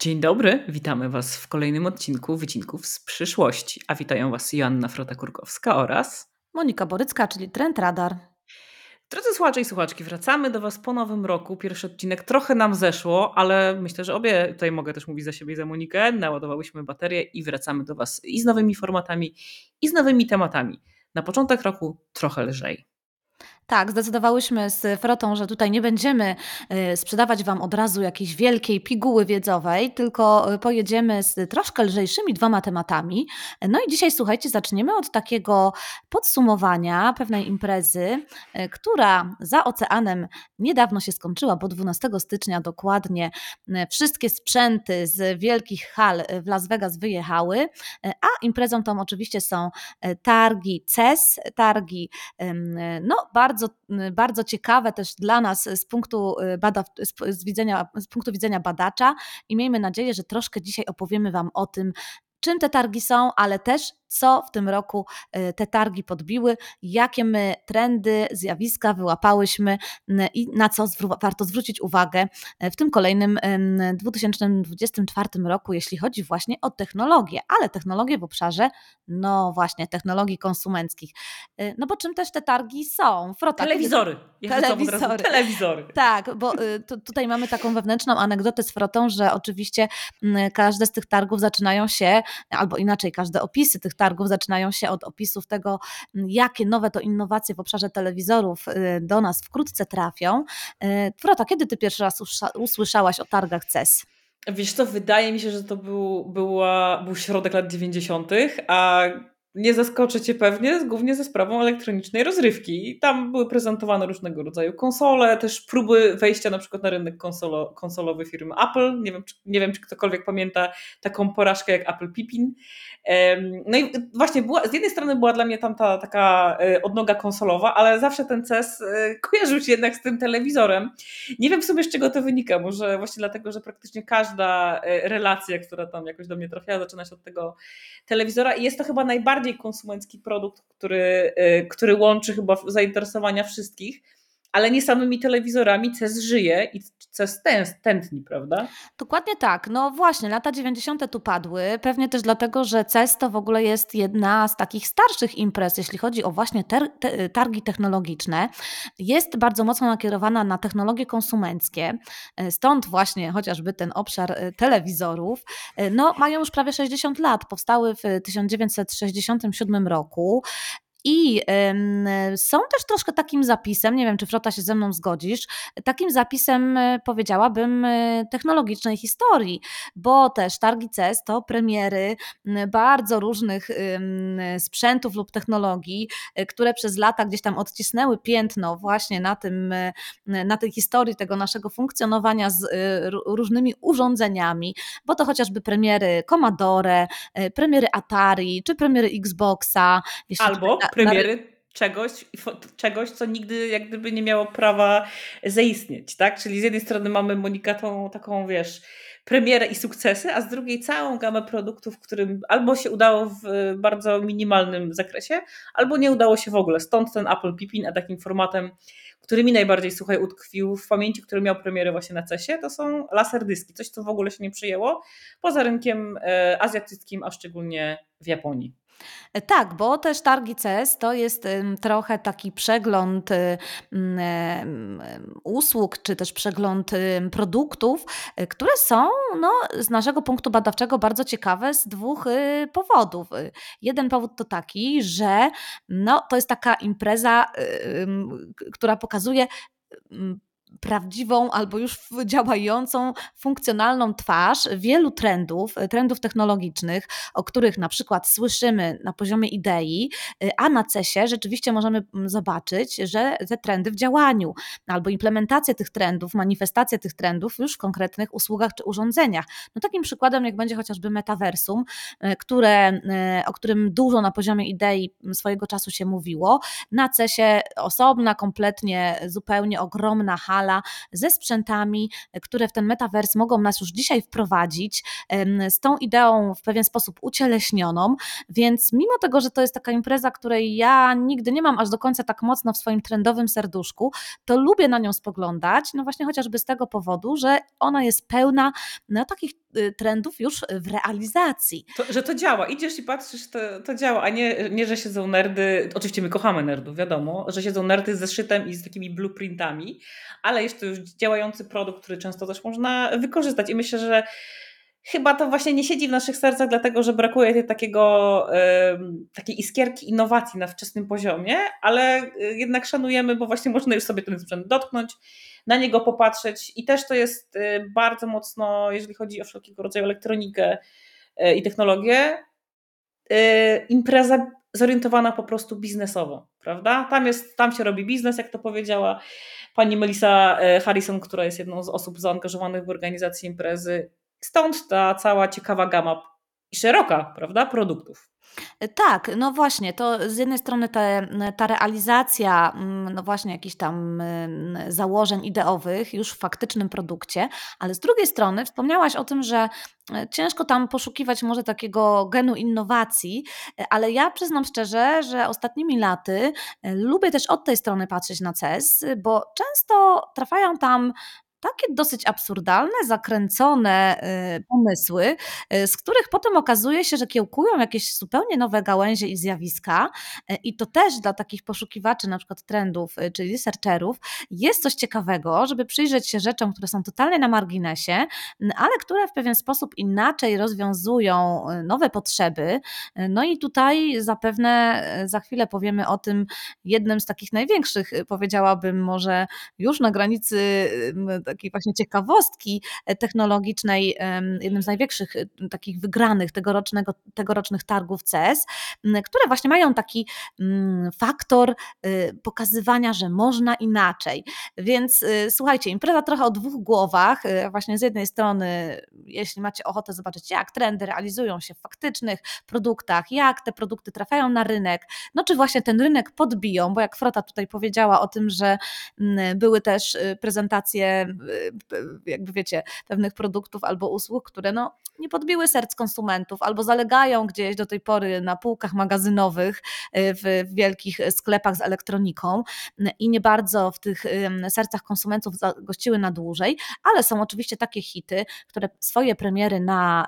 Dzień dobry, witamy Was w kolejnym odcinku Wycinków z przyszłości. A witają Was Joanna Frota-Kurkowska oraz Monika Borycka, czyli Trend Radar. Drodzy słuchacze i słuchaczki, wracamy do Was po nowym roku. Pierwszy odcinek trochę nam zeszło, ale myślę, że obie, tutaj mogę też mówić za siebie i za Monikę, naładowałyśmy baterię i wracamy do Was i z nowymi formatami, i z nowymi tematami. Na początek roku trochę lżej. Tak, zdecydowałyśmy z Frotą, że tutaj nie będziemy y, sprzedawać Wam od razu jakiejś wielkiej piguły wiedzowej, tylko y, pojedziemy z troszkę lżejszymi dwoma tematami. No i dzisiaj, słuchajcie, zaczniemy od takiego podsumowania pewnej imprezy, y, która za oceanem niedawno się skończyła, bo 12 stycznia dokładnie wszystkie sprzęty z wielkich hal w Las Vegas wyjechały, a imprezą tą oczywiście są targi CES, targi no bardzo bardzo, bardzo ciekawe też dla nas z punktu, y, z, widzenia, z punktu widzenia badacza i miejmy nadzieję, że troszkę dzisiaj opowiemy Wam o tym, czym te targi są, ale też co w tym roku y, te targi podbiły, jakie my trendy, zjawiska wyłapałyśmy i na co warto zwrócić uwagę y, w tym kolejnym 2024 roku, jeśli chodzi właśnie o technologię, ale technologię w obszarze, no właśnie, technologii konsumenckich. Y, no bo czym też te targi są? Frota, telewizory. telewizory. telewizory. Tak, bo tutaj mamy taką wewnętrzną anegdotę z Frotą, że oczywiście każde z tych targów zaczynają się, albo inaczej, każde opisy tych targów zaczynają się od opisów tego, jakie nowe to innowacje w obszarze telewizorów y, do nas wkrótce trafią. Frota, y, kiedy ty pierwszy raz usłyszałaś o targach CES? Wiesz co, wydaje mi się, że to był, była, był środek lat 90., a nie zaskoczę Cię pewnie, głównie ze sprawą elektronicznej rozrywki. Tam były prezentowane różnego rodzaju konsole, też próby wejścia na przykład na rynek konsolo, konsolowy firmy Apple. Nie wiem, czy, nie wiem, czy ktokolwiek pamięta taką porażkę jak Apple Pippin. No i właśnie była, z jednej strony była dla mnie tam ta taka e, odnoga konsolowa, ale zawsze ten CES e, kojarzył się jednak z tym telewizorem. Nie wiem w sumie z czego to wynika, może właśnie dlatego, że praktycznie każda e, relacja, która tam jakoś do mnie trafiała, zaczyna się od tego telewizora i jest to chyba najbardziej konsumencki produkt, który, który łączy chyba zainteresowania wszystkich ale nie samymi telewizorami CES żyje i CES tętni, prawda? Dokładnie tak. No właśnie, lata 90. tu padły. Pewnie też dlatego, że CES to w ogóle jest jedna z takich starszych imprez, jeśli chodzi o właśnie ter, te, targi technologiczne. Jest bardzo mocno nakierowana na technologie konsumenckie. Stąd właśnie chociażby ten obszar e, telewizorów. E, no, mają już prawie 60 lat. Powstały w 1967 roku. I są też troszkę takim zapisem, nie wiem czy Frota się ze mną zgodzisz, takim zapisem e, powiedziałabym e, technologicznej historii, bo też targi CES to premiery bardzo różnych sprzętów lub technologii, e, które przez lata gdzieś tam odcisnęły piętno właśnie na, tym, na tej historii tego naszego funkcjonowania z różnymi urządzeniami, bo to chociażby premiery Commodore, premiery Atari, czy premiery Xboxa. Albo premiery czegoś, czegoś, co nigdy jak gdyby nie miało prawa zaistnieć, tak? Czyli z jednej strony mamy Monikatą taką, wiesz, premierę i sukcesy, a z drugiej całą gamę produktów, którym albo się udało w bardzo minimalnym zakresie, albo nie udało się w ogóle. Stąd ten Apple Pippin, a takim formatem, który mi najbardziej, słuchaj, utkwił w pamięci, który miał premierę właśnie na CESie, to są laserdyski. Coś, co w ogóle się nie przyjęło poza rynkiem e, azjatyckim, a szczególnie w Japonii. E, tak, bo też targi CES to jest trochę taki przegląd y, usług, czy też przegląd produktów, y, które są no, z naszego punktu badawczego bardzo ciekawe z dwóch y, powodów. Jeden powód to taki, że no, to jest taka impreza, która pokazuje prawdziwą albo już działającą, funkcjonalną twarz wielu trendów, trendów technologicznych, o których na przykład słyszymy na poziomie idei, a na CESie rzeczywiście możemy mm, zobaczyć, że te trendy w działaniu, albo implementację tych trendów, manifestację tych trendów już w konkretnych usługach czy urządzeniach. No takim przykładem jak będzie chociażby metaversum, e, które, e, o którym dużo na poziomie idei swojego czasu się mówiło. Na CESie osobna, kompletnie, zupełnie ogromna hala, ze sprzętami, które w ten metavers mogą nas już dzisiaj wprowadzić, z tą ideą w pewien sposób ucieleśnioną, więc mimo tego, że to jest taka impreza, której ja nigdy nie mam aż do końca tak mocno w swoim trendowym serduszku, to lubię na nią spoglądać, no właśnie chociażby z tego powodu, że ona jest pełna no, takich trendów już w realizacji. To, że to działa. Idziesz i patrzysz, to, to działa, a nie, nie, że siedzą nerdy. Oczywiście my kochamy nerdów, wiadomo, że siedzą nerdy ze szytem i z takimi blueprintami, ale jest to już działający produkt, który często też można wykorzystać. I myślę, że chyba to właśnie nie siedzi w naszych sercach, dlatego że brakuje tej takiego, takiej iskierki innowacji na wczesnym poziomie, ale y, jednak szanujemy, bo właśnie można już sobie ten sprzęt dotknąć, na niego popatrzeć i też to jest y, bardzo mocno, jeżeli chodzi o wszelkiego rodzaju elektronikę y, i technologię, impreza zorientowana po prostu biznesowo, prawda? Tam, jest, tam się robi biznes, jak to powiedziała pani Melissa Harrison, która jest jedną z osób zaangażowanych w organizację imprezy Stąd ta cała ciekawa gama i szeroka, prawda, produktów. Tak, no właśnie, to z jednej strony te, ta realizacja, mm, no właśnie jakichś tam mm, założeń ideowych już w faktycznym produkcie, ale z drugiej strony wspomniałaś o tym, że e, ciężko tam poszukiwać może takiego genu innowacji, e, ale ja przyznam szczerze, że ostatnimi laty e, lubię też od tej strony patrzeć na CES, bo często trafiają tam takie dosyć absurdalne, zakręcone y, pomysły, y, z których potem okazuje się, że kiełkują jakieś zupełnie nowe gałęzie i zjawiska. Y, I to też dla takich poszukiwaczy, na przykład trendów, czyli researcherów, jest coś ciekawego, żeby przyjrzeć się rzeczom, które są totalnie na marginesie, ale które w pewien sposób inaczej rozwiązują nowe potrzeby. No i tutaj zapewne za chwilę powiemy o tym jednym z takich największych, powiedziałabym, może już na granicy takiej właśnie ciekawostki e, technologicznej, jednym z największych e, takich wygranych tegorocznego, tegorocznych targów CES, które właśnie mają taki faktor e, pokazywania, że można inaczej. Więc słuchajcie, impreza trochę o dwóch głowach. Właśnie z jednej strony, jeśli macie ochotę zobaczyć, jak trendy realizują się w faktycznych produktach, jak te produkty trafiają na rynek, no czy właśnie ten rynek podbiją, bo jak Frota tutaj powiedziała o tym, że były też prezentacje jakby wiecie, pewnych produktów albo usług, które no, nie podbiły serc konsumentów albo zalegają gdzieś do tej pory na półkach magazynowych y, w wielkich sklepach z elektroniką i nie bardzo w tych sercach konsumentów gościły na dłużej, ale są oczywiście takie hity, które swoje premiery na,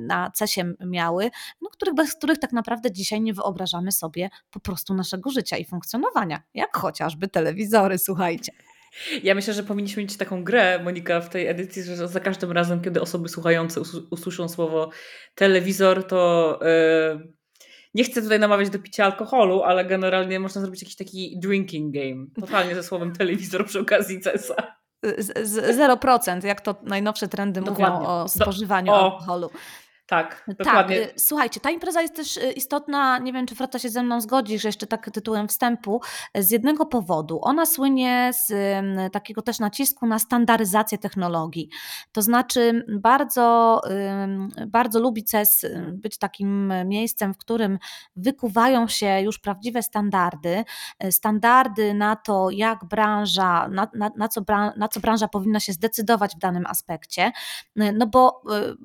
na CESie miały, no, których, bez których tak naprawdę dzisiaj nie wyobrażamy sobie po prostu naszego życia i funkcjonowania, jak chociażby telewizory, słuchajcie. Ja myślę, że powinniśmy mieć taką grę, Monika, w tej edycji, że za każdym razem, kiedy osoby słuchające usłyszą słowo telewizor, to yy, nie chcę tutaj namawiać do picia alkoholu, ale generalnie można zrobić jakiś taki drinking game. Totalnie ze słowem telewizor przy okazji CESA. 0%, jak to najnowsze trendy Dokładnie. mówią o spożywaniu Do, o, alkoholu. Tak, tak, dokładnie. Tak, słuchajcie, ta impreza jest też y, istotna, nie wiem czy Frota się ze mną zgodzi, że jeszcze tak tytułem wstępu, z jednego powodu. Ona słynie z takiego też nacisku na standaryzację technologii. To znaczy bardzo, bardzo lubi CES być takim miejscem, w którym wykuwają się już prawdziwe standardy, standardy na to, jak branża, na, na, na, co, na co branża powinna się zdecydować w danym aspekcie, no bo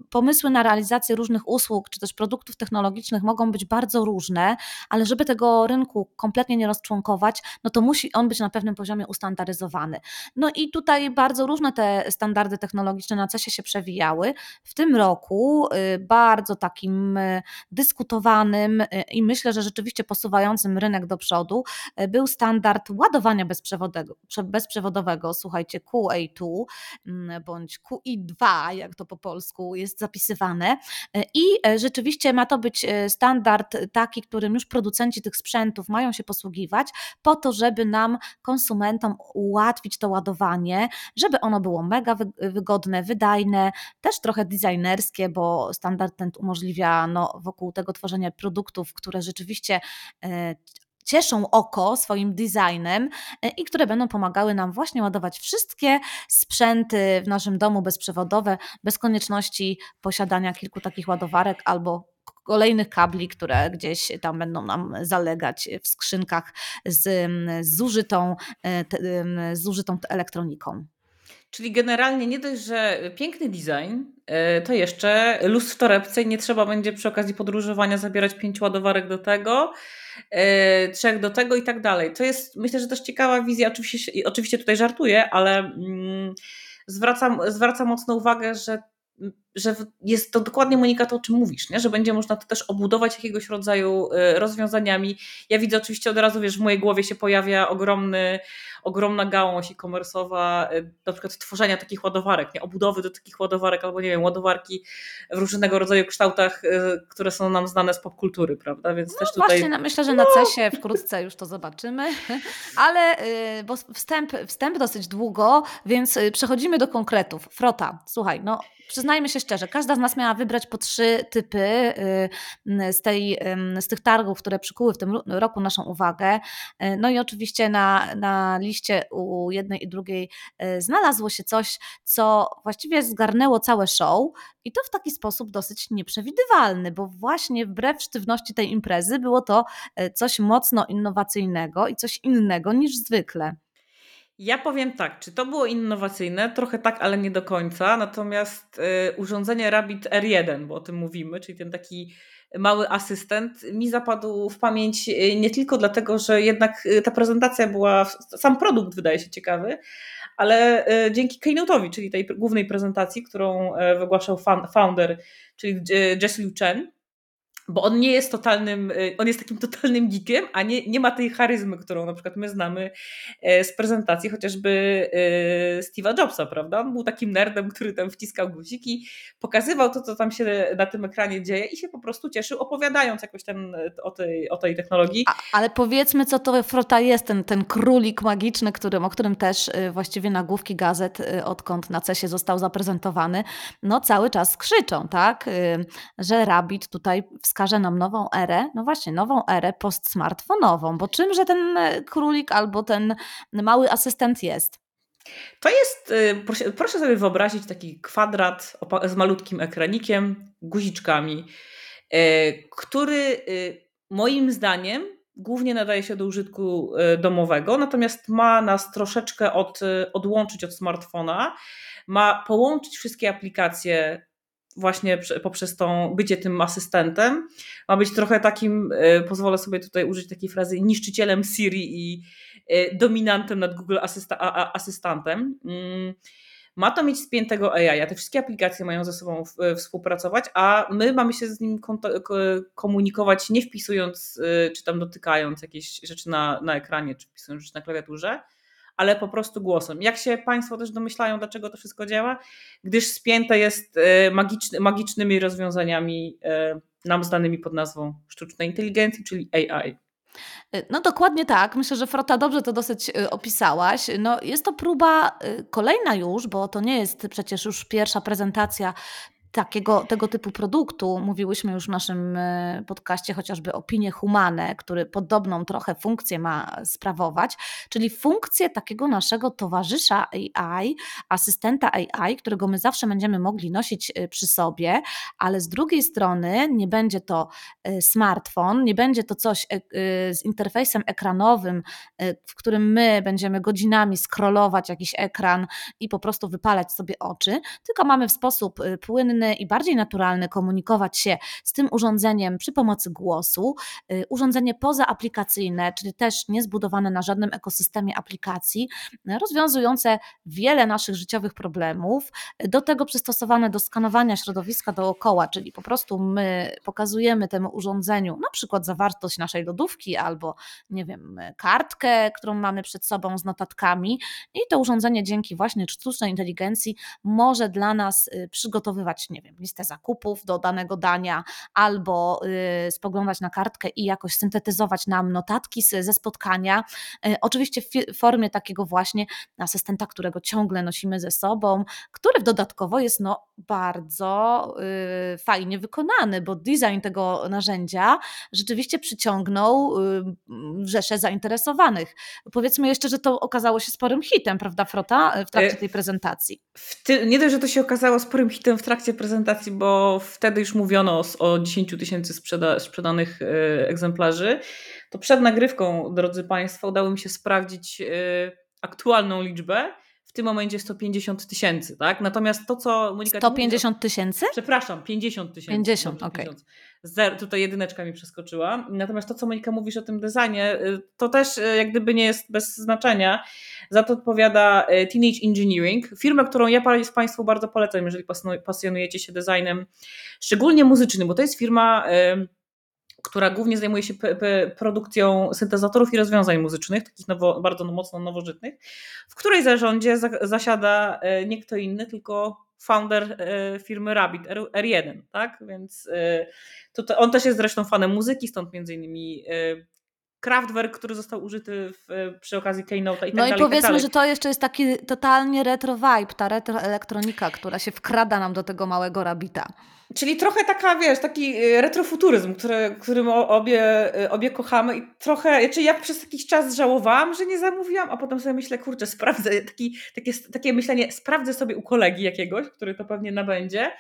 pomysły na realizację różnych usług czy też produktów technologicznych mogą być bardzo różne, ale żeby tego rynku kompletnie nie rozczłonkować, no to musi on być na pewnym poziomie ustandaryzowany. No i tutaj bardzo różne te standardy technologiczne na CESie się przewijały. W tym roku y, bardzo takim y, dyskutowanym y, i myślę, że rzeczywiście posuwającym rynek do przodu był standard ładowania bezprzewodowego, bezprzewodowego słuchajcie, QA2 mm, bądź QI2, jak to po polsku jest zapisywane. I e, rzeczywiście ma to być e, standard taki, którym już producenci tych sprzętów mają się posługiwać, po to, żeby nam, konsumentom, ułatwić to ładowanie, żeby ono było mega wygodne, wydajne, też trochę designerskie, bo standard ten umożliwia no, wokół tego tworzenia produktów, które rzeczywiście e, cieszą oko swoim designem e, i które będą pomagały nam właśnie ładować wszystkie sprzęty w naszym domu bezprzewodowe, bez konieczności posiadania kilku takich ładowarek albo kolejnych kabli, które gdzieś tam będą nam zalegać w skrzynkach z zużytą, e, zużytą elektroniką. Czyli generalnie nie dość, że piękny design, e, to jeszcze luz w torebce i nie trzeba będzie przy okazji podróżowania zabierać pięć ładowarek do tego, trzech do tego i tak dalej. To jest myślę, że też ciekawa wizja. Oczywiście, oczywiście tutaj żartuję, ale mm, zwracam, zwracam mocno uwagę, że że jest to dokładnie Monika to, o czym mówisz, nie? że będzie można to też obudować jakiegoś rodzaju rozwiązaniami. Ja widzę oczywiście od razu, wiesz, w mojej głowie się pojawia ogromny, ogromna gałąź e-commerce'owa, na przykład tworzenia takich ładowarek, nie? obudowy do takich ładowarek, albo nie wiem, ładowarki w różnego rodzaju kształtach, które są nam znane z popkultury, prawda? Więc no też tutaj... Właśnie, myślę, że na no. CESie wkrótce już to zobaczymy, ale bo wstęp, wstęp dosyć długo, więc przechodzimy do konkretów. Frota, słuchaj, no przyznajmy się szczerze, każda z nas miała wybrać po trzy typy y, z, tej, z tych targów, które przykuły w tym roku naszą uwagę. Y, no i oczywiście na, na liście u jednej i drugiej y, znalazło się coś, co właściwie zgarnęło całe show i to w taki sposób dosyć nieprzewidywalny, bo właśnie wbrew sztywności tej imprezy było to coś mocno innowacyjnego i coś innego niż zwykle. Ja powiem tak, czy to było innowacyjne? Trochę tak, ale nie do końca. Natomiast y, urządzenie Rabbit R1, bo o tym mówimy, czyli ten taki mały asystent, mi zapadł w pamięć y, nie tylko dlatego, że jednak y, ta prezentacja była, sam produkt wydaje się ciekawy, ale y, dzięki Keynote'owi, czyli tej głównej prezentacji, którą y, wygłaszał founder, czyli Jesse Liu Chen, bo on nie jest totalnym, y, on jest takim totalnym geekiem, a nie, nie ma tej charyzmy, którą na przykład my znamy e, z prezentacji chociażby e, Steve'a Jobsa, prawda? On był takim nerdem, który tam wciskał guziki, pokazywał to, co tam się na tym ekranie dzieje i się po prostu cieszył, opowiadając jakoś ten, o, tej, o tej technologii. A, ale powiedzmy, co to Frota jest, ten, ten królik magiczny, którym, o którym też y, właściwie nagłówki gazet, y, odkąd na CESie został zaprezentowany, no cały czas krzyczą, tak? Że Rabbit tutaj wskazał wskaże nam nową erę, no właśnie, nową erę postsmartfonową, bo czymże ten e, królik albo ten mały asystent jest? To jest, y, proszę, proszę sobie wyobrazić taki kwadrat z malutkim ekranikiem, guziczkami, e, który y, moim zdaniem głównie nadaje się do użytku domowego, natomiast ma nas troszeczkę od, odłączyć od smartfona, ma połączyć wszystkie aplikacje właśnie poprzez tą bycie tym asystentem, ma być trochę takim, e, pozwolę sobie tutaj użyć takiej frazy, niszczycielem Siri i e, dominantem nad Google asysta Asystantem. Mm, ma to mieć spiętego AI, a te wszystkie aplikacje mają ze sobą współpracować, a my mamy się z nim komunikować nie wpisując, e, czy tam dotykając jakieś rzeczy na, na ekranie, czy wpisując rzeczy na klawiaturze, ale po prostu głosem. Jak się Państwo też domyślają, dlaczego to wszystko działa? Gdyż spięte jest e, magiczny, magicznymi rozwiązaniami e, nam znanymi pod nazwą sztucznej inteligencji, czyli AI. E, no dokładnie tak. Myślę, że Frota dobrze to dosyć opisałaś. No, jest to próba kolejna już, bo to nie jest przecież już pierwsza prezentacja takiego, tego typu produktu. Mówiłyśmy już w naszym e, podcaście chociażby Opinie Humane, który podobną trochę funkcję ma sprawować, czyli funkcję takiego naszego towarzysza AI, asystenta AI, którego my zawsze będziemy mogli nosić e, przy sobie, ale z drugiej strony nie będzie to e, smartfon, nie będzie to coś z interfejsem ekranowym, w którym my będziemy godzinami scrollować jakiś ekran i po prostu wypalać sobie oczy, tylko mamy w sposób płynny i bardziej naturalny komunikować się z tym urządzeniem przy pomocy głosu. Y, urządzenie pozaaplikacyjne, czyli też niezbudowane na żadnym ekosystemie aplikacji, rozwiązujące wiele naszych życiowych problemów, do tego przystosowane do skanowania środowiska dookoła, czyli po prostu my pokazujemy temu urządzeniu na przykład zawartość naszej lodówki albo nie wiem, kartkę, którą mamy przed sobą z notatkami i to urządzenie dzięki właśnie sztucznej inteligencji może dla nas y, przygotowywać nie wiem, listę zakupów do danego dania, albo y, spoglądać na kartkę i jakoś syntetyzować nam notatki ze spotkania. Y, oczywiście w formie takiego właśnie asystenta, którego ciągle nosimy ze sobą, który dodatkowo jest no, bardzo y, fajnie wykonany, bo design tego narzędzia rzeczywiście przyciągnął rzesze zainteresowanych. Powiedzmy jeszcze, że to okazało się sporym hitem, prawda, Frota, w trakcie tej prezentacji. Ty, nie dość, że to się okazało sporym hitem w trakcie prezentacji, bo wtedy już mówiono o 10 tysięcy sprzeda sprzedanych e, egzemplarzy, to przed nagrywką, drodzy Państwo, udało mi się sprawdzić e, aktualną liczbę. W tym momencie 150 tysięcy, tak? Natomiast to, co Monika... 150 tysięcy? Przepraszam, 50 tysięcy. 50, okej. Okay. Tutaj jedyneczka mi przeskoczyła. Natomiast to, co Monika mówisz o tym designie, y, to też y, jak gdyby nie jest bez znaczenia. Za to odpowiada y, Teenage Engineering, firmę, którą ja Państwu bardzo polecam, jeżeli pasjonujecie się designem, szczególnie muzycznym, bo to jest firma która głównie zajmuje się produkcją syntezatorów i rozwiązań muzycznych, takich nowo, bardzo mocno nowożytnych, w której zarządzie zasiada e, nie kto inny, tylko founder e, firmy Rabbit R1, tak? Więc e, to, on też jest zresztą fanem muzyki, stąd między innymi Kraftwerk, który został użyty w, przy okazji Keynote'a i tak No dalej, i powiedzmy, tak że to jeszcze jest taki totalnie retro vibe, ta retro elektronika, która się wkrada nam do tego małego rabita. Czyli trochę taka, wiesz, taki y, retrofuturyzm, który, którym obie, y, obie kochamy i trochę, czyli znaczy ja przez jakiś czas żałowałam, że nie zamówiłam, a potem sobie myślę, kurczę, sprawdzę, taki, takie, takie myślenie, sprawdzę sobie u kolegi jakiegoś, który to pewnie nabędzie.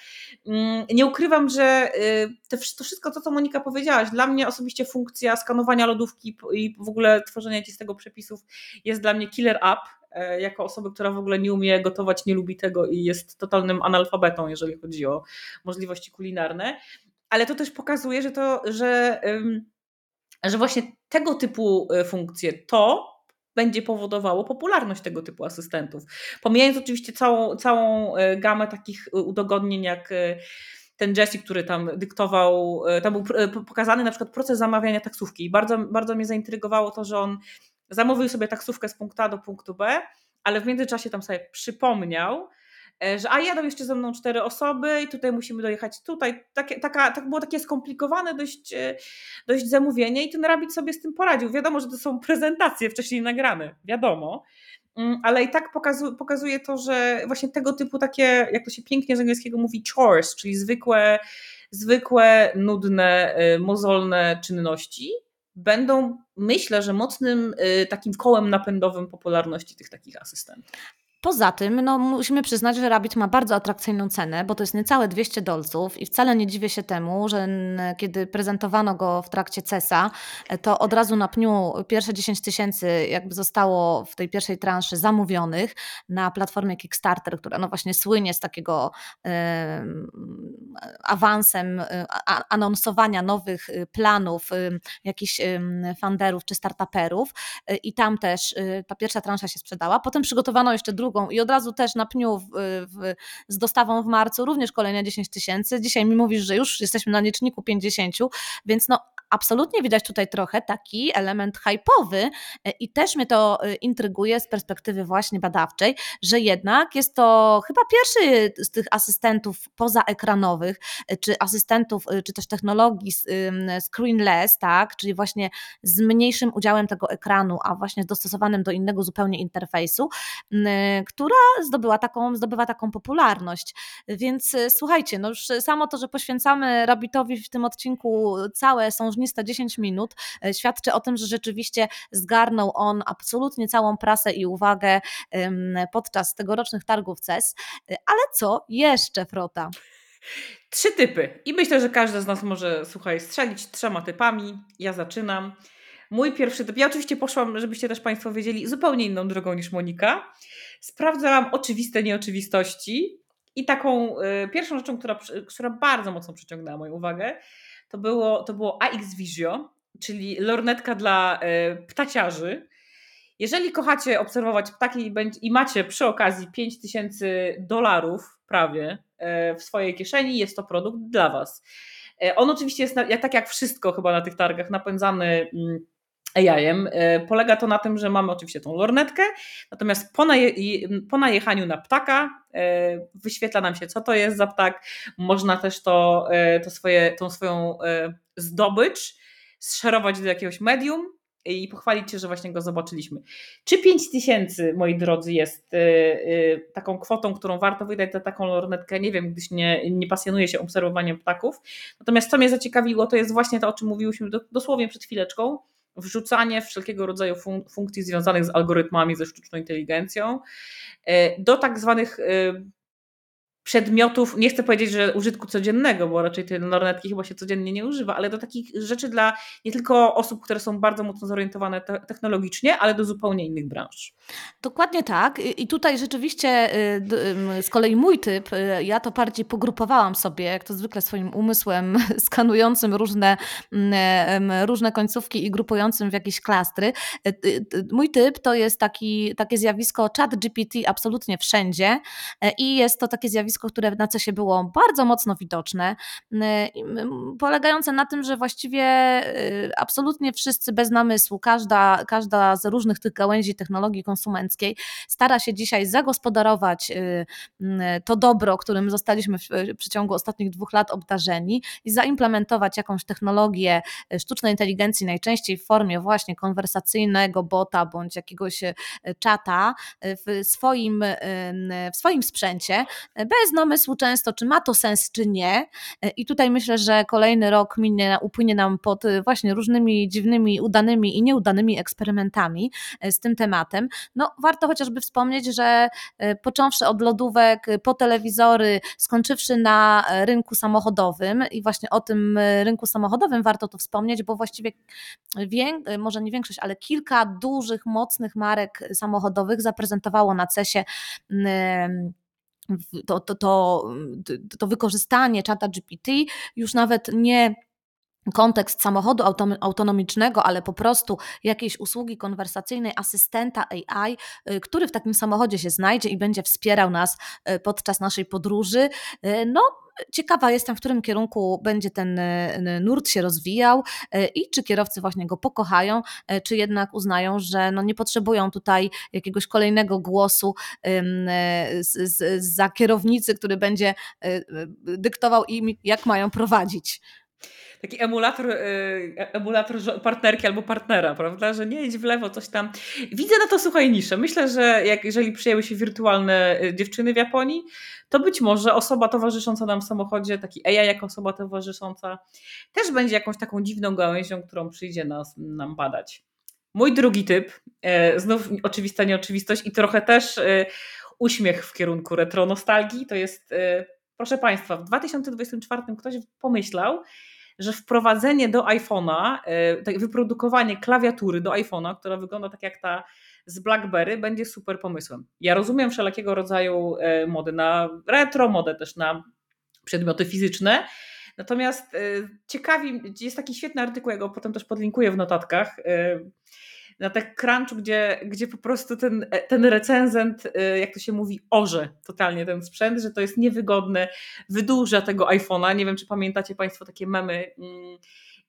Mm, nie ukrywam, że y, to wszystko to, co Monika powiedziałaś, dla mnie osobiście funkcja skanowania lodówki i w ogóle tworzenia ci z tego przepisów jest dla mnie killer app, jako osoby, która w ogóle nie umie gotować, nie lubi tego i jest totalnym analfabetą, jeżeli chodzi o możliwości kulinarne. Ale to też pokazuje, że to, że, że właśnie tego typu e, funkcje to będzie powodowało popularność tego typu asystentów. Pomijając oczywiście całą, całą e, gamę takich udogodnień, jak ten Jesse, który tam dyktował, tam był pokazany na przykład proces zamawiania taksówki. I bardzo, bardzo mnie zaintrygowało to, że on zamówił sobie taksówkę z punktu A do punktu B, ale w międzyczasie tam sobie przypomniał, e, że a jadą jeszcze ze mną cztery osoby i tutaj musimy dojechać tutaj. Takie, taka, tak było takie skomplikowane dość, e, dość zamówienie i ten rabit sobie z tym poradził. Wiadomo, że to są prezentacje wcześniej nagrane, wiadomo, mm, ale i tak pokazuje, pokazuje to, że właśnie tego typu takie, jak to się pięknie z angielskiego mówi, chores, czyli zwykłe, zwykłe nudne, e, mozolne czynności, będą, myślę, że mocnym y, takim kołem napędowym popularności tych takich asystentów. Poza tym, no, musimy przyznać, że Rabbit ma bardzo atrakcyjną cenę, bo to jest niecałe 200 dolców i wcale nie dziwię się temu, że kiedy prezentowano go w trakcie CESA, to od razu na pniu pierwsze 10 tysięcy jakby zostało w tej pierwszej transzy zamówionych na platformie Kickstarter, która no właśnie słynie z takiego e, awansem, e, anonsowania nowych y, planów y, jakichś funderów czy startuperów i tam też ta pierwsza transza się sprzedała. Potem przygotowano jeszcze drugą drugą i od razu też na pniu w, w, z dostawą w marcu również kolejne 10 tysięcy. Dzisiaj mi mówisz, że już jesteśmy na liczniku 50, więc no absolutnie widać tutaj trochę taki element hype'owy e, i też mnie to e, intryguje z perspektywy właśnie badawczej, że jednak jest to chyba pierwszy z tych asystentów pozaekranowych, e, czy asystentów, czy też technologii screenless, tak, czyli właśnie z mniejszym udziałem tego ekranu, a właśnie dostosowanym do innego zupełnie interfejsu, która zdobyła taką, zdobywa taką popularność. Więc słuchajcie, no już samo to, że poświęcamy Rabbitowi w tym odcinku całe są ogniste 10 minut e, świadczy o tym, że rzeczywiście zgarnął on absolutnie całą prasę i uwagę podczas tegorocznych targów CES. E, ale co jeszcze, Frota? Trzy typy. I myślę, że każdy z nas może, słuchaj, strzelić trzema typami. Ja zaczynam. Mój pierwszy typ. Ja oczywiście poszłam, żebyście też Państwo wiedzieli, zupełnie inną drogą niż Monika. Sprawdzałam oczywiste nieoczywistości. I taką y, pierwszą rzeczą, która, która bardzo mocno przyciągnęła moją uwagę, to było, to było AX Visio, czyli lornetka dla e, ptaciarzy. Jeżeli kochacie obserwować ptaki i macie przy okazji 5000 dolarów prawie e, w swojej kieszeni, jest to produkt dla Was. E, on oczywiście jest, tak jak wszystko chyba na tych targach, napędzany mm, AI-em. Polega to na tym, że mamy oczywiście tą lornetkę, natomiast po, naje, po najechaniu na ptaka wyświetla nam się, co to jest za ptak. Można też to, to swoje, tą swoją zdobycz zszerować do jakiegoś medium i pochwalić się, że właśnie go zobaczyliśmy. Czy 5 tysięcy, moi drodzy, jest taką kwotą, którą warto wydać za taką lornetkę? Nie wiem, gdyż nie, nie pasjonuje się obserwowaniem ptaków. Natomiast co mnie zaciekawiło, to jest właśnie to, o czym mówiłyśmy dosłownie przed chwileczką, wrzucanie wszelkiego rodzaju fun funkcji związanych z algorytmami, ze sztuczną inteligencją, y, do tak zwanych przedmiotów, nie chcę powiedzieć, że użytku codziennego, bo raczej tej lornetki chyba się codziennie nie używa, ale do takich rzeczy dla nie tylko osób, które są bardzo mocno zorientowane te technologicznie, ale do zupełnie innych branż. Dokładnie tak. I tutaj rzeczywiście y, z kolei mój typ, y, ja to bardziej pogrupowałam sobie, jak to zwykle swoim umysłem skanującym różne, mm, różne końcówki i grupującym w jakieś klastry. Y, mój typ to jest taki, takie zjawisko chat GPT absolutnie wszędzie i jest to takie zjawisko, zjawisko, które na CESie było bardzo mocno widoczne, polegające na tym, że właściwie y, absolutnie wszyscy bez namysłu, każda, każda z różnych tych gałęzi technologii konsumenckiej stara się dzisiaj zagospodarować y, to dobro, którym zostaliśmy w przeciągu ostatnich dwóch lat obdarzeni i zaimplementować jakąś technologię y, sztucznej inteligencji, najczęściej w formie właśnie konwersacyjnego bota bądź jakiegoś czata w swoim, w swoim sprzęcie, bez namysłu często, czy ma to sens, czy nie. E, I tutaj myślę, że kolejny rok minie, upłynie nam pod e, właśnie różnymi dziwnymi, udanymi i nieudanymi eksperymentami e, z tym tematem. No, warto chociażby wspomnieć, że począwszy od lodówek, po telewizory, skończywszy na rynku samochodowym i właśnie o tym rynku samochodowym warto tu wspomnieć, bo właściwie wiek, może nie większość, ale kilka dużych, mocnych marek samochodowych zaprezentowało na CESie to, to, to, to wykorzystanie czata GPT już nawet nie kontekst samochodu autonomicznego, ale po prostu jakiejś usługi konwersacyjnej, asystenta AI, y, który w takim samochodzie się znajdzie i będzie wspierał nas y, podczas naszej podróży. Y, no, Ciekawa jestem, w którym kierunku będzie ten e, nurt się rozwijał e, i czy kierowcy właśnie go pokochają, e, czy jednak uznają, że no nie potrzebują tutaj jakiegoś kolejnego głosu za kierownicy, który będzie dyktował im, jak mają prowadzić taki emulator, emulator partnerki albo partnera, prawda? Że nie idź w lewo, coś tam. Widzę na to, słuchaj, niszę. Myślę, że jak, jeżeli przyjęły się wirtualne dziewczyny w Japonii, to być może osoba towarzysząca nam w samochodzie, taki AI jako osoba towarzysząca, też będzie jakąś taką dziwną gałęzią, którą przyjdzie nas, nam badać. Mój drugi typ, e, znów oczywista nieoczywistość i trochę też e, uśmiech w kierunku retro nostalgii, to jest, e, proszę Państwa, w 2024 ktoś pomyślał, że wprowadzenie do iPhone'a, tak wyprodukowanie klawiatury do iPhone'a, która wygląda tak jak ta z BlackBerry będzie super pomysłem. Ja rozumiem wszelkiego rodzaju e, mody na retro, modę też na przedmioty fizyczne. Natomiast e, ciekawi, jest taki świetny artykuł, ja go potem też podlinkuję w notatkach, na TechCrunchu, gdzie, gdzie po prostu ten, ten recenzent, jak to się mówi, orze totalnie ten sprzęt, że to jest niewygodne, wydłuża tego iPhone'a. Nie wiem, czy pamiętacie Państwo takie memy mm,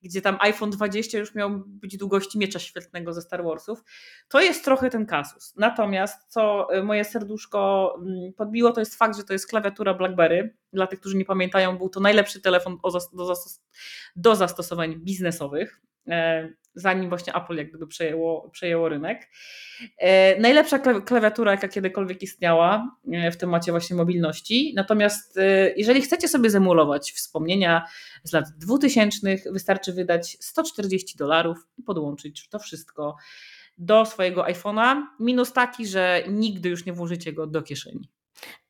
gdzie tam iPhone 20 już miał być długości miecza świetnego ze Star Warsów. To jest trochę ten kasus. Natomiast co y, moje serduszko mm, podbiło, to jest fakt, że to jest klawiatura BlackBerry. Dla tych, którzy nie pamiętają, był to najlepszy telefon do zastosowań biznesowych. E, zanim właśnie Apple jak gdyby przejęło, przejęło rynek. E, najlepsza klawiatura, jaka kiedykolwiek istniała e, w temacie właśnie mobilności. Natomiast jeżeli chcecie sobie zemulować wspomnienia z lat 2000, wystarczy wydać 140 dolarów i podłączyć to wszystko do swojego iPhone'a. Minus taki, że nigdy już nie włożycie go do kieszeni.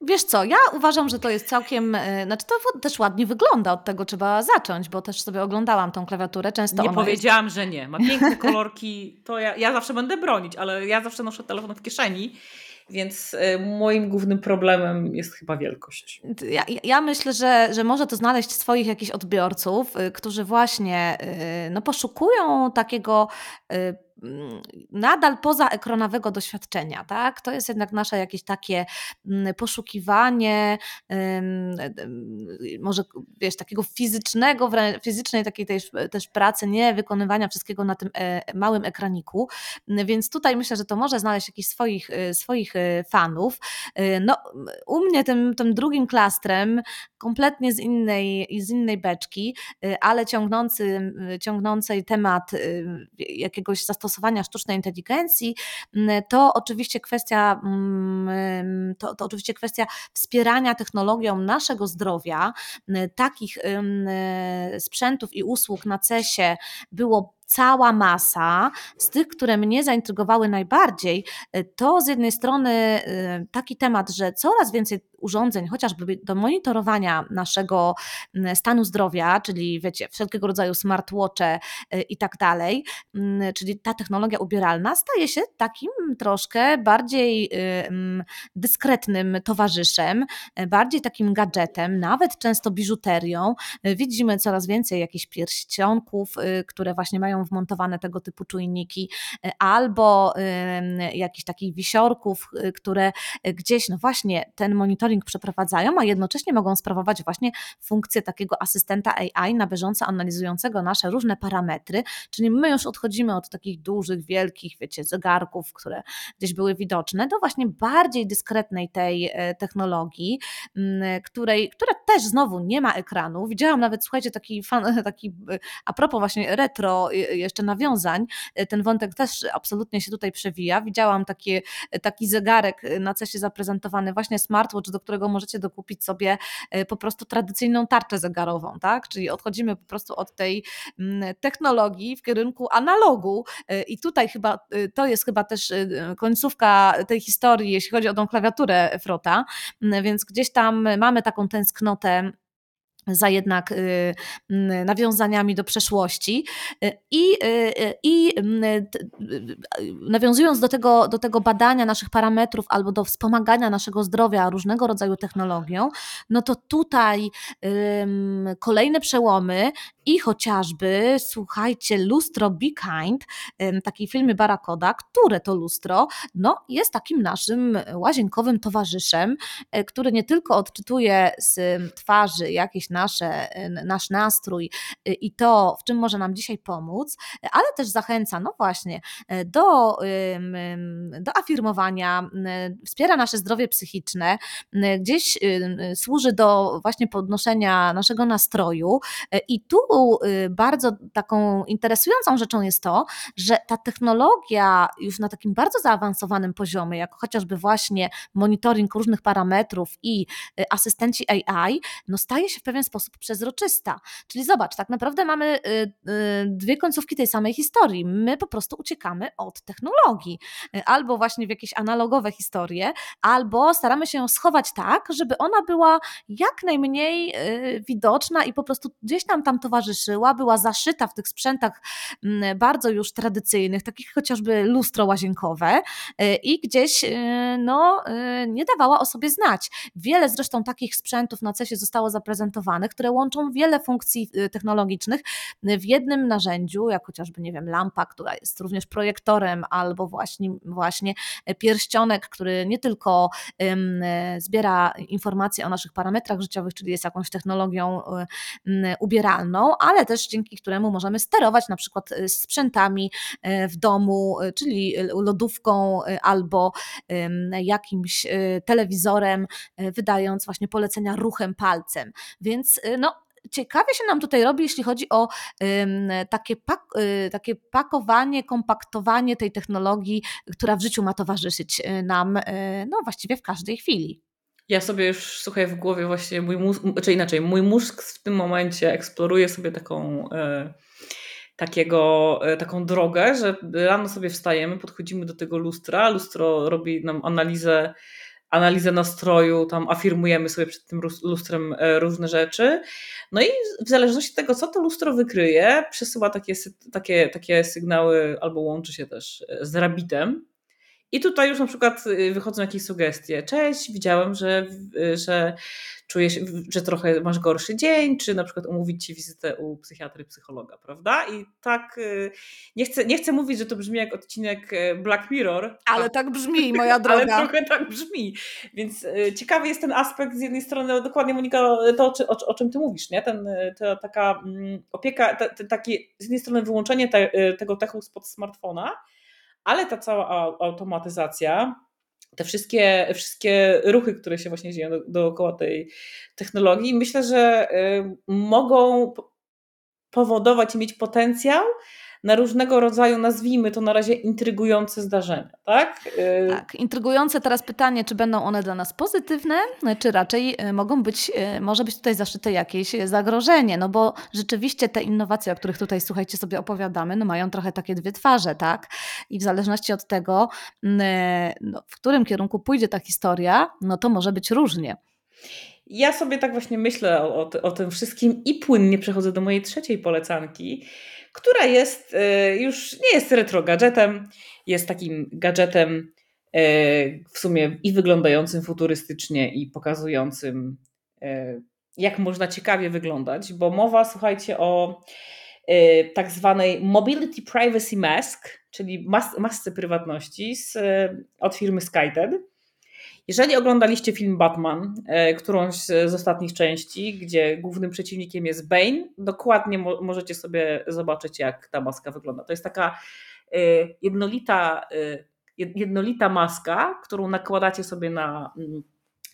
Wiesz co, ja uważam, że to jest całkiem, e, znaczy to też ładnie wygląda, od tego trzeba zacząć, bo też sobie oglądałam tą klawiaturę, często Nie powiedziałam, jest... że nie, ma piękne kolorki, to ja, ja zawsze będę bronić, ale ja zawsze noszę telefon w kieszeni, więc e, moim głównym problemem jest chyba wielkość. Ja, ja, myślę, że, że może to znaleźć swoich jakichś odbiorców, e, którzy właśnie no, poszukują takiego Mm, nadal poza ekranowego doświadczenia, tak? To jest jednak nasze jakieś takie mm, poszukiwanie może wiesz, takiego fizycznego, fizycznej takiej też, też pracy, nie wykonywania wszystkiego na tym e, małym ekraniku, więc tutaj myślę, że to może znaleźć jakichś swoich, e, swoich e, fanów. No, u mnie tym, tym drugim klastrem, kompletnie z innej, z innej beczki, ale ciągnący, ciągnącej temat jakiegoś zastosowania stosowania sztucznej inteligencji, mm, to oczywiście kwestia, mm, to, to oczywiście kwestia wspierania technologią naszego zdrowia. Takich sprzętów i usług na CESie było cała masa. Z tych, które mnie zaintrygowały najbardziej, to z jednej strony taki temat, że coraz więcej urządzeń, chociażby do monitorowania naszego mm, stanu zdrowia, czyli wiecie, wszelkiego rodzaju smartwatche y, i tak dalej, mm, czyli ta technologia ubieralna staje się takim troszkę bardziej y, mm, dyskretnym towarzyszem, y, bardziej takim gadżetem, nawet często biżuterią. Widzimy coraz więcej jakichś pierścionków, które właśnie mają wmontowane tego typu czujniki, albo jakichś takich wisiorków, które gdzieś, no właśnie, ten monitoring przeprowadzają, a jednocześnie mogą sprawować właśnie funkcję takiego asystenta AI na bieżąco analizującego nasze różne parametry, czyli my już odchodzimy od takich dużych, wielkich, wiecie, zegarków, które gdzieś były widoczne, do właśnie bardziej dyskretnej tej e, technologii, której, która też znowu nie ma ekranu. Widziałam nawet, słuchajcie, taki, fan, taki e, a propos właśnie retro e, jeszcze nawiązań, ten wątek też absolutnie się tutaj przewija. Widziałam takie, taki zegarek na CESie zaprezentowany, właśnie smartwatch, do którego możecie dokupić sobie e, po prostu tradycyjną tarczę zegarową, tak? Czyli odchodzimy po prostu od tej mm, technologii w kierunku analogu e, i tutaj chyba e, to jest chyba też końcówka tej historii, jeśli chodzi o tą klawiaturę Frota, mm, więc gdzieś tam mamy taką tęsknotę za jednak y, nawiązaniami do przeszłości. Y, I, y, i nawiązując do tego, do tego badania naszych parametrów albo do wspomagania naszego zdrowia różnego rodzaju technologią, no to tutaj kolejne przełomy i chociażby, słuchajcie, lustro Be Kind, takiej filmy Barakoda, które to lustro no, jest takim naszym łazienkowym towarzyszem, który nie tylko odczytuje z twarzy jakieś nasze, nasz nastrój y, i to, w czym może nam dzisiaj pomóc, ale też zachęca, no właśnie, do, do afirmowania, wspiera nasze zdrowie psychiczne, gdzieś służy do właśnie podnoszenia naszego nastroju e, i tu y, bardzo taką interesującą rzeczą jest to, że ta technologia już na takim bardzo zaawansowanym poziomie, jak chociażby właśnie monitoring różnych parametrów i y, asystenci AI, no staje się w pewien pewien sposób przezroczysta. Czyli zobacz, tak naprawdę mamy y, y, dwie końcówki tej samej historii. My po prostu uciekamy od technologii, y, albo właśnie w jakieś analogowe historie, albo staramy się ją schować tak, żeby ona była jak najmniej widoczna i po prostu gdzieś nam tam towarzyszyła, była zaszyta w tych sprzętach mm, bardzo już tradycyjnych, takich chociażby lustro łazienkowe i gdzieś no, nie dawała o sobie znać. Wiele zresztą takich sprzętów na CESie zostało zaprezentowanych, które łączą wiele funkcji y, technologicznych w jednym narzędziu, jak chociażby, nie wiem, lampa, która jest również projektorem, albo właśnie, właśnie pierścionek, który nie tylko zbiera informacje o naszych parametrach życiowych, czyli jest jakąś technologią y, ubieralną, ale też dzięki któremu możemy sterować na przykład y, sprzętami w domu, czyli lodówką albo jakimś telewizorem, wydając właśnie polecenia ruchem palcem. Więc więc y, no, ciekawie się nam tutaj robi, jeśli chodzi o takie, pak, y, takie pakowanie, kompaktowanie tej technologii, która w życiu ma towarzyszyć y, nam no, właściwie w każdej chwili. Ja sobie już, słuchaj, w głowie właśnie mój mózg, czy inaczej, mój mózg w tym momencie eksploruje sobie taką, takiego, taką drogę, że rano sobie wstajemy, podchodzimy do tego lustra, lustro robi nam analizę analizę nastroju, tam afirmujemy sobie przed tym lustrem e, różne rzeczy. No i w zależności od tego, co to lustro wykryje, przesyła takie, takie, takie sygnały albo łączy się też e, z rabitem. I tutaj już na przykład y, wychodzą jakieś sugestie. Cześć, widziałem, że, że czujesz, że trochę masz gorszy dzień, czy na przykład umówić ci wizytę u psychiatry, psychologa, prawda? I tak y, nie chcę, nie chcę mówić, że to brzmi jak odcinek y, Black Mirror. Ale tak brzmi, moja droga. Ale trochę tak brzmi. Więc ciekawy jest ten aspekt z jednej strony, dokładnie Monika, to o, o, czym ty mówisz, nie? Ten, ta, taka mm, opieka, ta, takie z jednej strony wyłączenie te, tego techu spod smartfona, ale ta cała automatyzacja, te wszystkie, wszystkie ruchy, które się właśnie dzieją do, dookoła tej technologii, myślę, że y, mogą powodować i mieć potencjał na różnego rodzaju, nazwijmy to na razie intrygujące zdarzenia, tak? Y, tak, intrygujące teraz pytanie, czy będą one dla nas pozytywne, czy raczej y, mogą być, y, może być tutaj zaszyte jakieś zagrożenie, no bo rzeczywiście te innowacje, o których tutaj, słuchajcie, sobie opowiadamy, no mają trochę takie dwie twarze, tak? I w zależności od tego, no, w którym kierunku pójdzie ta historia, no to może być różnie. Ja sobie tak właśnie myślę o, o, o tym wszystkim i płynnie przechodzę do mojej trzeciej polecanki, która jest y, już nie jest retro gadżetem, jest takim gadżetem y, w sumie i wyglądającym futurystycznie i pokazującym y, jak można ciekawie wyglądać, bo mowa, słuchajcie, o tak zwanej Mobility Privacy Mask, czyli mas masce prywatności z, od firmy SkyTed. Jeżeli oglądaliście film Batman, e, którąś z ostatnich części, gdzie głównym przeciwnikiem jest Bane, dokładnie mo możecie sobie zobaczyć, jak ta maska wygląda. To jest taka e, jednolita, e, jednolita maska, którą nakładacie sobie na, mm,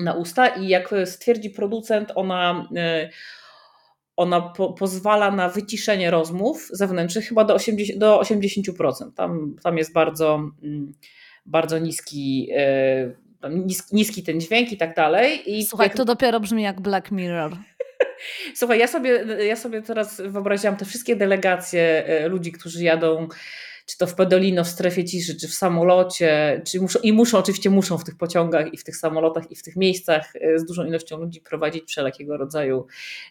na usta i jak stwierdzi producent, ona ona po, pozwala na wyciszenie rozmów zewnętrznych chyba do 80%. Do 80%. Tam, tam jest bardzo, mm, bardzo niski niski ten dźwięk i tak dalej. I Słuchaj, to dopiero brzmi jak Black Mirror. Słuchaj, ja sobie, ja sobie teraz wyobraziłam te wszystkie delegacje e, ludzi, którzy jadą czy to w Pedolino, w strefie ciszy, czy w samolocie, czy muszą, i muszą, oczywiście muszą w tych pociągach i w tych samolotach i w tych miejscach e, z dużą ilością ludzi prowadzić wszelkiego rodzaju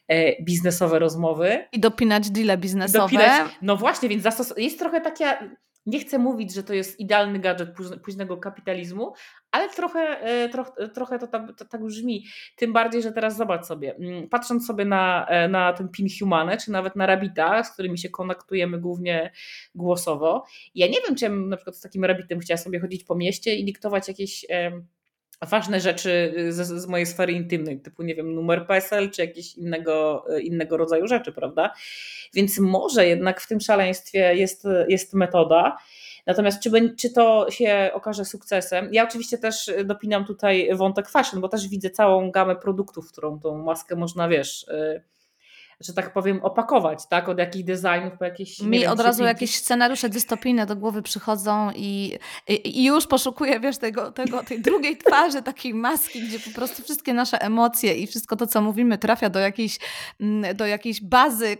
e, biznesowe rozmowy. I dopinać deale biznesowe. Dopinać, no właśnie, więc jest trochę taka, nie chcę mówić, że to jest idealny gadżet późnego kapitalizmu, ale trochę, e, trochę, trochę to, tak, to tak brzmi. Tym bardziej, że teraz zobacz sobie, mm, patrząc sobie na, e, na ten pin Humane, czy nawet na Rabita, z którymi się konaktujemy głównie głosowo, ja nie wiem, czy ja na przykład z takim Rabitem chciała sobie chodzić po mieście i dyktować jakieś ważne rzeczy z, z, mojej sfery intymnej, typu, nie wiem, numer PESEL, czy jakieś innego, e, innego rodzaju rzeczy, prawda? Więc może jednak w tym szaleństwie jest, jest metoda, Natomiast czy, czy to się okaże sukcesem? Ja oczywiście też dopinam tutaj wątek fashion, bo też widzę całą gamę produktów, którą tą maskę można, wiesz, y, że tak powiem, opakować, tak? Od jakich designów po jakieś. Mi wiem, od razu jakieś scenariusze dystopijne do głowy przychodzą i, i, i, już poszukuję, wiesz, tego, tego, tej drugiej twarzy, takiej maski, gdzie po prostu wszystkie nasze emocje i wszystko to, co mówimy, trafia do jakiejś, mm, do jakiejś bazy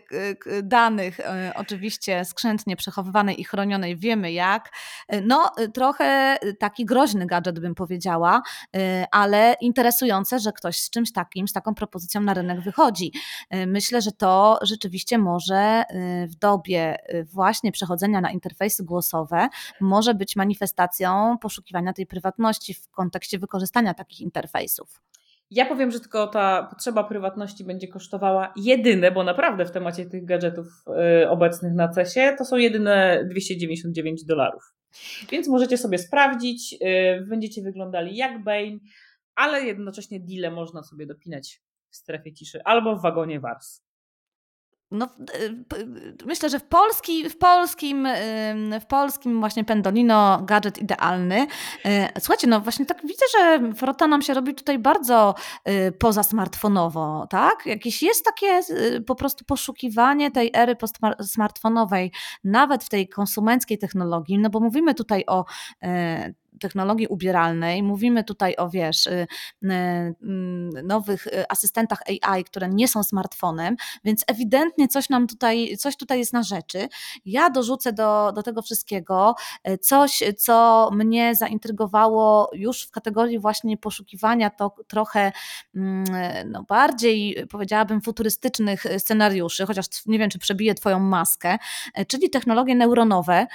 danych, e, oczywiście skrzętnie przechowywanej i chronionej, wiemy jak. E, no, trochę taki groźny gadżet, bym powiedziała, e, ale interesujące, że ktoś z czymś takim, z taką propozycją na rynek wychodzi. Myślę, że że to rzeczywiście może y, w dobie y, właśnie przechodzenia na interfejsy głosowe może być manifestacją poszukiwania tej prywatności w kontekście wykorzystania takich interfejsów. Ja powiem, że tylko ta potrzeba prywatności będzie kosztowała jedyne, bo naprawdę w temacie tych gadżetów y, obecnych na CESie to są jedyne 299 dolarów. Więc możecie sobie sprawdzić, będziecie wyglądali jak Bane, ale jednocześnie deale można sobie dopinać w strefie ciszy albo w wagonie Wars. No, myślę, że w, polski, w, polskim, w polskim właśnie Pendolino gadżet idealny. Słuchajcie, no właśnie tak widzę, że frota nam się robi tutaj bardzo y, poza smartfonowo, tak? Jakieś jest takie y, po prostu poszukiwanie tej ery smartfonowej, nawet w tej konsumenckiej technologii, no bo mówimy tutaj o technologii ubieralnej, mówimy tutaj o, wiesz, y, y, nowych y, asystentach AI, które nie są smartfonem, więc ewidentnie coś nam tutaj, coś tutaj jest na rzeczy. Ja dorzucę do, do tego wszystkiego coś, co mnie zaintrygowało już w kategorii właśnie poszukiwania to trochę mm, no, bardziej, powiedziałabym, futurystycznych scenariuszy, chociaż nie wiem, czy przebiję Twoją maskę, czyli technologie neuronowe.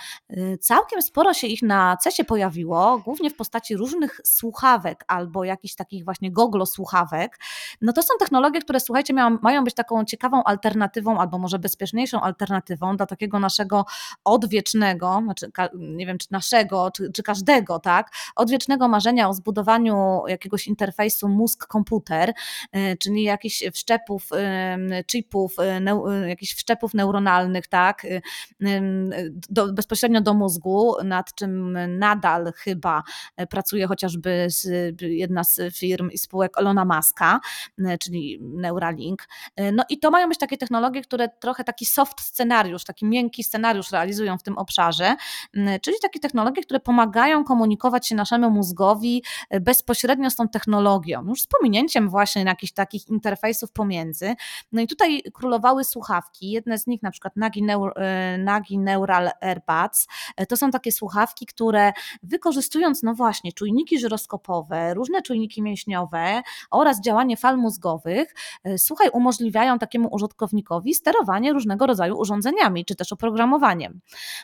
Całkiem sporo się ich na CESie pojawiło głównie w postaci różnych słuchawek albo jakichś takich właśnie goglo słuchawek, no to są technologie, które słuchajcie, mają, być taką ciekawą alternatywą albo może bezpieczniejszą alternatywą dla takiego naszego odwiecznego, znaczy nie wiem czy naszego, czy, czy każdego, tak, odwiecznego marzenia o zbudowaniu jakiegoś interfejsu mózg-komputer, y, czyli jakichś wszczepów, chipów, y, jakichś wszczepów neuronalnych, tak, y, do, bezpośrednio do mózgu, nad czym nadal chyba chyba pracuje chociażby z, jedna z firm i spółek Elona Muska, czyli Neuralink. No i to mają być takie technologie, które trochę taki soft scenariusz, taki miękki scenariusz realizują w tym obszarze, czyli takie technologie, które pomagają komunikować się naszemu mózgowi bezpośrednio z tą technologią, już z pominięciem właśnie jakichś takich interfejsów pomiędzy. No i tutaj królowały słuchawki, jedne z nich na przykład Nagi, e, Nagi Neural AirPads, e, to są takie słuchawki, które wykorzystując no właśnie czujniki żyroskopowe, różne czujniki mięśniowe oraz działanie fal mózgowych, e, słuchaj, umożliwiają takiemu użytkownikowi sterowanie różnego rodzaju urządzeniami, czy też oprogramowaniem.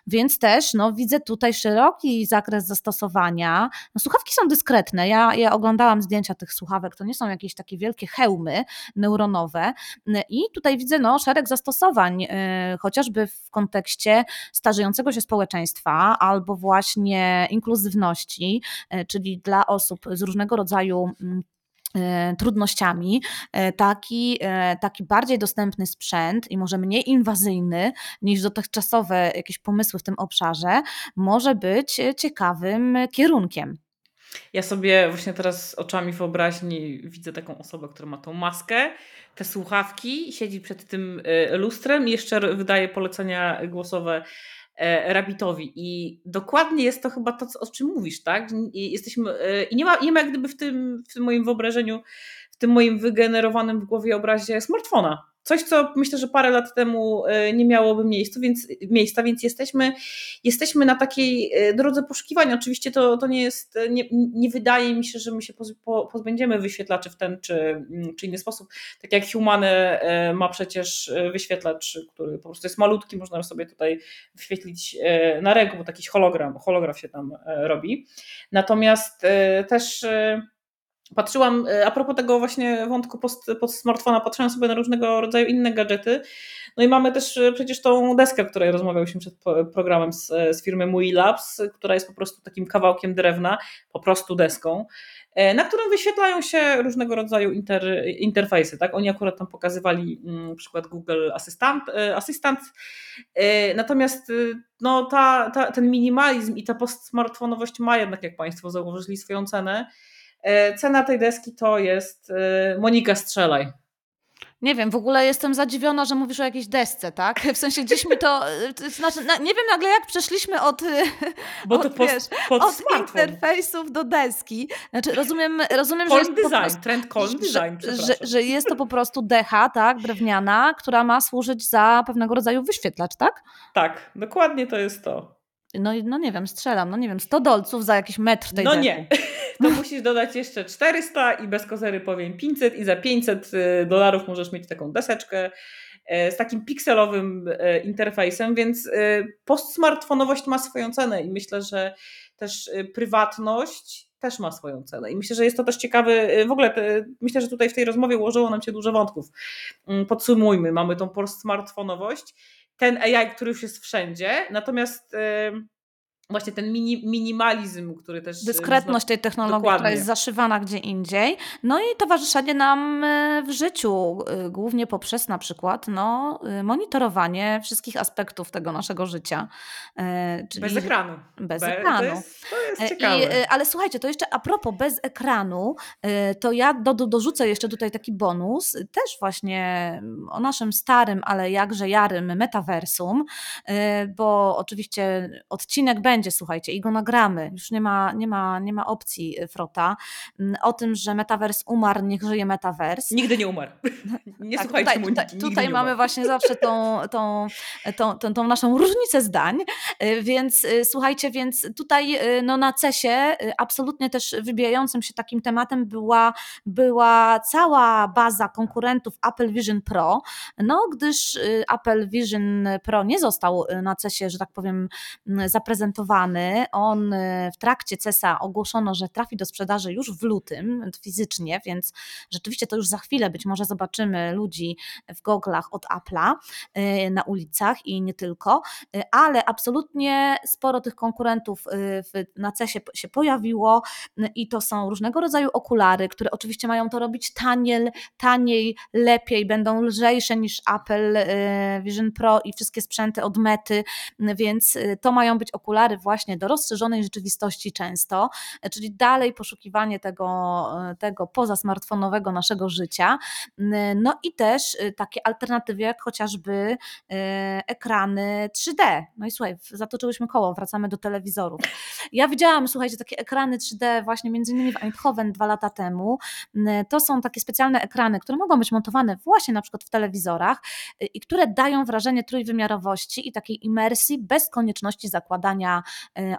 Więc też no, widzę tutaj szeroki zakres zastosowania. No, słuchawki są dyskretne. Ja, ja oglądałam zdjęcia tych słuchawek, to nie są jakieś takie wielkie hełmy neuronowe. I tutaj widzę no, szereg zastosowań, yy, chociażby w kontekście starzejącego się społeczeństwa albo właśnie inkluzywności, yy, czyli dla osób z różnego rodzaju yy, trudnościami, taki, taki bardziej dostępny sprzęt i może mniej inwazyjny niż dotychczasowe jakieś pomysły w tym obszarze, może być ciekawym kierunkiem. Ja sobie właśnie teraz oczami wyobraźni widzę taką osobę, która ma tą maskę, te słuchawki, siedzi przed tym e, lustrem i jeszcze wydaje polecenia głosowe e, Rabbitowi. I dokładnie jest to chyba to, o czym mówisz, tak? I jesteśmy, e, i nie ma, nie ma jak gdyby w tym, w tym moim wyobrażeniu, w tym moim wygenerowanym w głowie obrazie smartfona Coś, co myślę, że parę lat temu e, nie miałoby miejsca, więc, miejsca, więc jesteśmy, jesteśmy na takiej e, drodze poszukiwania. Oczywiście to, to nie jest, e, nie, nie wydaje mi się, że my się pozbędziemy wyświetlaczy w ten czy, mm, czy inny sposób. Tak jak Humane ma przecież wyświetlacz, który po prostu jest malutki, można sobie tutaj wyświetlić na ręku, bo taki hologram, holograf się tam robi. Natomiast też Patrzyłam, e, a propos tego właśnie wątku post, post smartfona, patrzyłam sobie na różnego rodzaju inne gadżety. No i mamy też e, przecież tą deskę, o której rozmawialiśmy przed programem z, e, z firmy Mui Labs, która jest po prostu takim kawałkiem drewna, po prostu deską, na którym wyświetlają się różnego rodzaju inter, interfejsy. Tak? Oni akurat tam pokazywali mm, przykład Google Assistant. Assistant. Natomiast no, ta, ta, ten minimalizm i ta postsmartfonowość ma jednak, jak Państwo zauważyli, swoją cenę. E, cena tej deski to jest e, Monika Strzelaj. Nie wiem, w ogóle jestem zadziwiona, że mówisz o jakiejś desce, tak? W sensie gdzieś mi to, e, to znaczy, nie wiem nagle jak przeszliśmy od, Bo od, wiesz, pod od interfejsów do deski. Znaczy rozumiem, rozumiem że jest design, prostu, trend calm design, że, że, że, jest to po prostu decha, tak, drewniana, która ma służyć za pewnego rodzaju wyświetlacz, tak? Tak, dokładnie to jest to. No, no nie wiem, strzelam, no nie wiem, 100 dolców za jakiś metr tej No nie, to musisz dodać jeszcze 400 i bez kozery powiem 500 i za 500 y, dolarów możesz mieć taką deseczkę e, z takim pikselowym e, interfejsem, więc y, postsmartfonowość ma swoją cenę i myślę, że też y, prywatność też ma swoją cenę. I myślę, że jest to też ciekawy, w ogóle te, myślę, że tutaj w tej rozmowie ułożyło nam się dużo wątków. Mm, podsumujmy, mamy tą postsmartfonowość ten AI, który już jest wszędzie, natomiast właśnie ten mini, minimalizm, który też. Dyskretność tej technologii, Dokładnie. która jest zaszywana gdzie indziej. No i towarzyszenie nam e, w życiu, e, głównie poprzez na przykład no, e, monitorowanie wszystkich aspektów tego naszego życia. Czyli bez ekranu. Bez Be, ekranu. To jest, to jest ciekawe. I, ale słuchajcie, to jeszcze a propos bez ekranu, to ja do, do, dorzucę jeszcze tutaj taki bonus, też właśnie o naszym starym, ale jakże jarym metaversum, bo oczywiście odcinek będzie będzie, słuchajcie, i go nagramy. Już nie ma, nie ma, nie ma opcji y, frota. Mm, o tym, że metavers umarł, niech żyje metavers. Nigdy nie umarł. Nie tak, słuchajcie tutaj, Moniki, tutaj, tutaj mamy właśnie zawsze tą, tą, tą, tą, tą, naszą różnicę zdań, y, więc y, słuchajcie, więc tutaj no, na CESie absolutnie też wybijającym się takim tematem była, była cała baza konkurentów Apple Vision Pro, no gdyż Apple Vision Pro nie został na CESie, że tak powiem, zaprezentowany on e, w trakcie CESA ogłoszono, że trafi do sprzedaży już w lutym fizycznie, więc rzeczywiście to już za chwilę. Być może zobaczymy ludzi w goglach od Apple'a e, na ulicach i nie tylko, e, ale absolutnie sporo tych konkurentów na CESie się pojawiło i to są różnego rodzaju okulary, które oczywiście mają to robić taniej, taniej, lepiej, będą lżejsze niż Apple Vision Pro i wszystkie sprzęty od Mety, więc to mają być okulary właśnie do rozszerzonej rzeczywistości często, czyli dalej poszukiwanie tego, tego poza smartfonowego naszego życia. No i też takie alternatywy, jak chociażby ekrany 3D. No i słuchaj, zatoczyłyśmy koło, wracamy do telewizorów. Ja widziałam, słuchajcie, takie ekrany 3D właśnie między innymi w Eindhoven dwa lata temu. To są takie specjalne ekrany, które mogą być montowane właśnie na przykład w telewizorach i które dają wrażenie trójwymiarowości i takiej imersji bez konieczności zakładania e,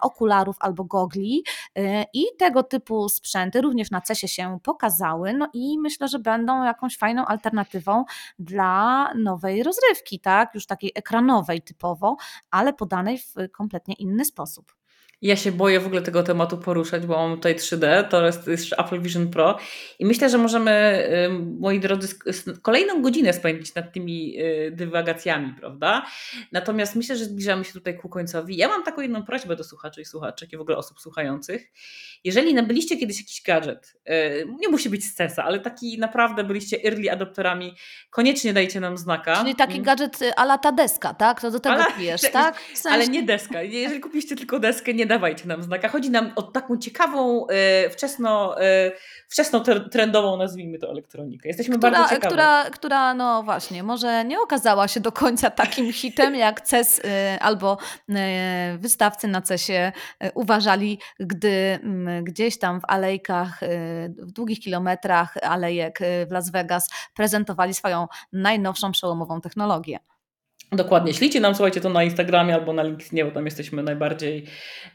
okularów albo gogli. E, I tego typu sprzęty również na CESie się pokazały, no i myślę, że będą jakąś fajną alternatywą dla nowej rozrywki, tak? Już takiej ekranowej typowo, ale podanej w kompletnie inny sposób. Ja się boję w ogóle tego tematu poruszać, bo mam tutaj 3D, to jest jeszcze Apple Vision Pro i myślę, że możemy, moi drodzy, kolejną godzinę spędzić nad tymi y, dywagacjami, prawda? Natomiast myślę, że zbliżamy się tutaj ku końcowi. Ja mam taką jedną prośbę do słuchaczy i słuchaczek i w ogóle osób słuchających. Jeżeli nabyliście kiedyś jakiś gadżet, y, nie musi być z CESa, ale taki naprawdę byliście early adopterami, koniecznie dajcie nam znaka. Czyli taki mm. gadżet y, ala ta deska, tak? To do tego pijesz, tak? W sensie... Ale nie deska. Jeżeli kupiliście tylko deskę, nie dawajcie nam znaka. Chodzi nam o taką ciekawą, e, wczesno, e, wczesno trendową, nazwijmy to, elektronikę. Jesteśmy która, bardzo ciekawi. Która, która, no właśnie, może nie okazała się do końca takim hitem, jak CES e, albo wystawcy na CESie uważali, gdy gdzieś tam w alejkach, w długich kilometrach alejek w Las Vegas prezentowali swoją najnowszą, przełomową technologię. Dokładnie. Ślijcie nam, słuchajcie, to na Instagramie albo na LinkedInie, bo tam jesteśmy najbardziej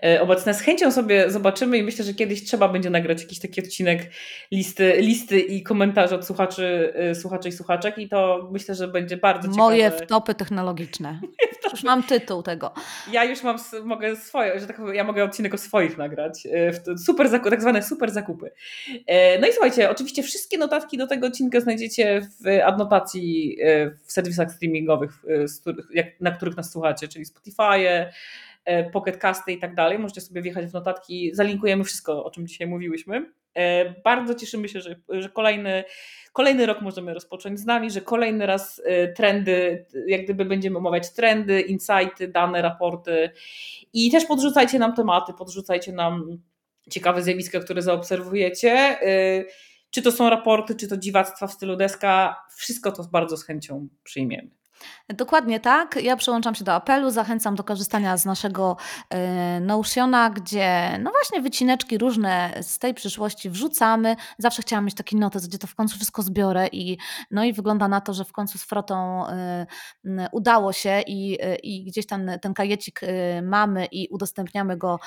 e, obecne. Z chęcią sobie zobaczymy i myślę, że kiedyś trzeba będzie nagrać jakiś taki odcinek listy, listy i komentarze od słuchaczy, e, słuchaczy i słuchaczek i to myślę, że będzie bardzo ciekawe. Moje wtopy technologiczne. Już mam tytuł tego. Ja już mam, mogę swoje, że tak powiem, ja mogę odcinek o swoich nagrać. E, super, tak zwane super zakupy. No i słuchajcie, oczywiście wszystkie notatki do tego odcinka znajdziecie w adnotacji w serwisach streamingowych, na których nas słuchacie, czyli Spotify, e, Pocket Casty i tak dalej. Możecie sobie wjechać w notatki, zalinkujemy wszystko, o czym dzisiaj mówiłyśmy. E, bardzo cieszymy się, że, że kolejny, kolejny rok możemy rozpocząć z nami, że kolejny raz e, trendy, jak gdyby będziemy omawiać trendy, insighty, dane, raporty i też podrzucajcie nam tematy, podrzucajcie nam ciekawe zjawiska, które zaobserwujecie. Czy to są raporty, czy to dziwactwa w stylu deska, wszystko to bardzo z chęcią przyjmiemy. Dokładnie tak. Ja przyłączam się do apelu, zachęcam do korzystania z naszego e, Notiona, gdzie no właśnie wycineczki różne z tej przyszłości wrzucamy. Zawsze chciałam mieć taki notes, gdzie to w końcu wszystko zbiorę i no i wygląda na to, że w końcu z Frotą e, udało się i, e, i gdzieś tam ten kajecik mamy i udostępniamy go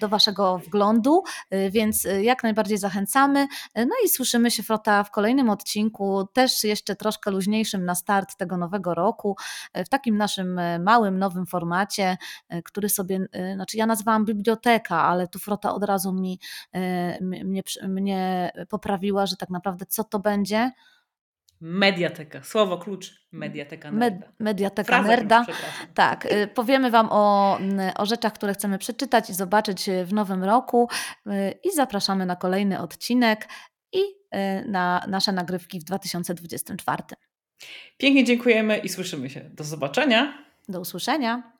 do Waszego wglądu, więc jak najbardziej zachęcamy. No i słyszymy się Frota w kolejnym odcinku, też jeszcze troszkę luźniejszym na start tego nowego roku roku e, w takim naszym e, małym, nowym formacie, e, który sobie, znaczy ja nazwałam biblioteka, ale tu Frota od razu mi, mnie, mnie poprawiła, że tak naprawdę co to będzie? Mediateka, słowo klucz, mediateka nerda. Med, mediateka Fraza nerda. Tak, powiemy Wam o, o rzeczach, które chcemy przeczytać i zobaczyć w nowym roku i zapraszamy na kolejny odcinek i na nasze nagrywki w 2024. Pięknie dziękujemy i słyszymy się. Do zobaczenia. Do usłyszenia.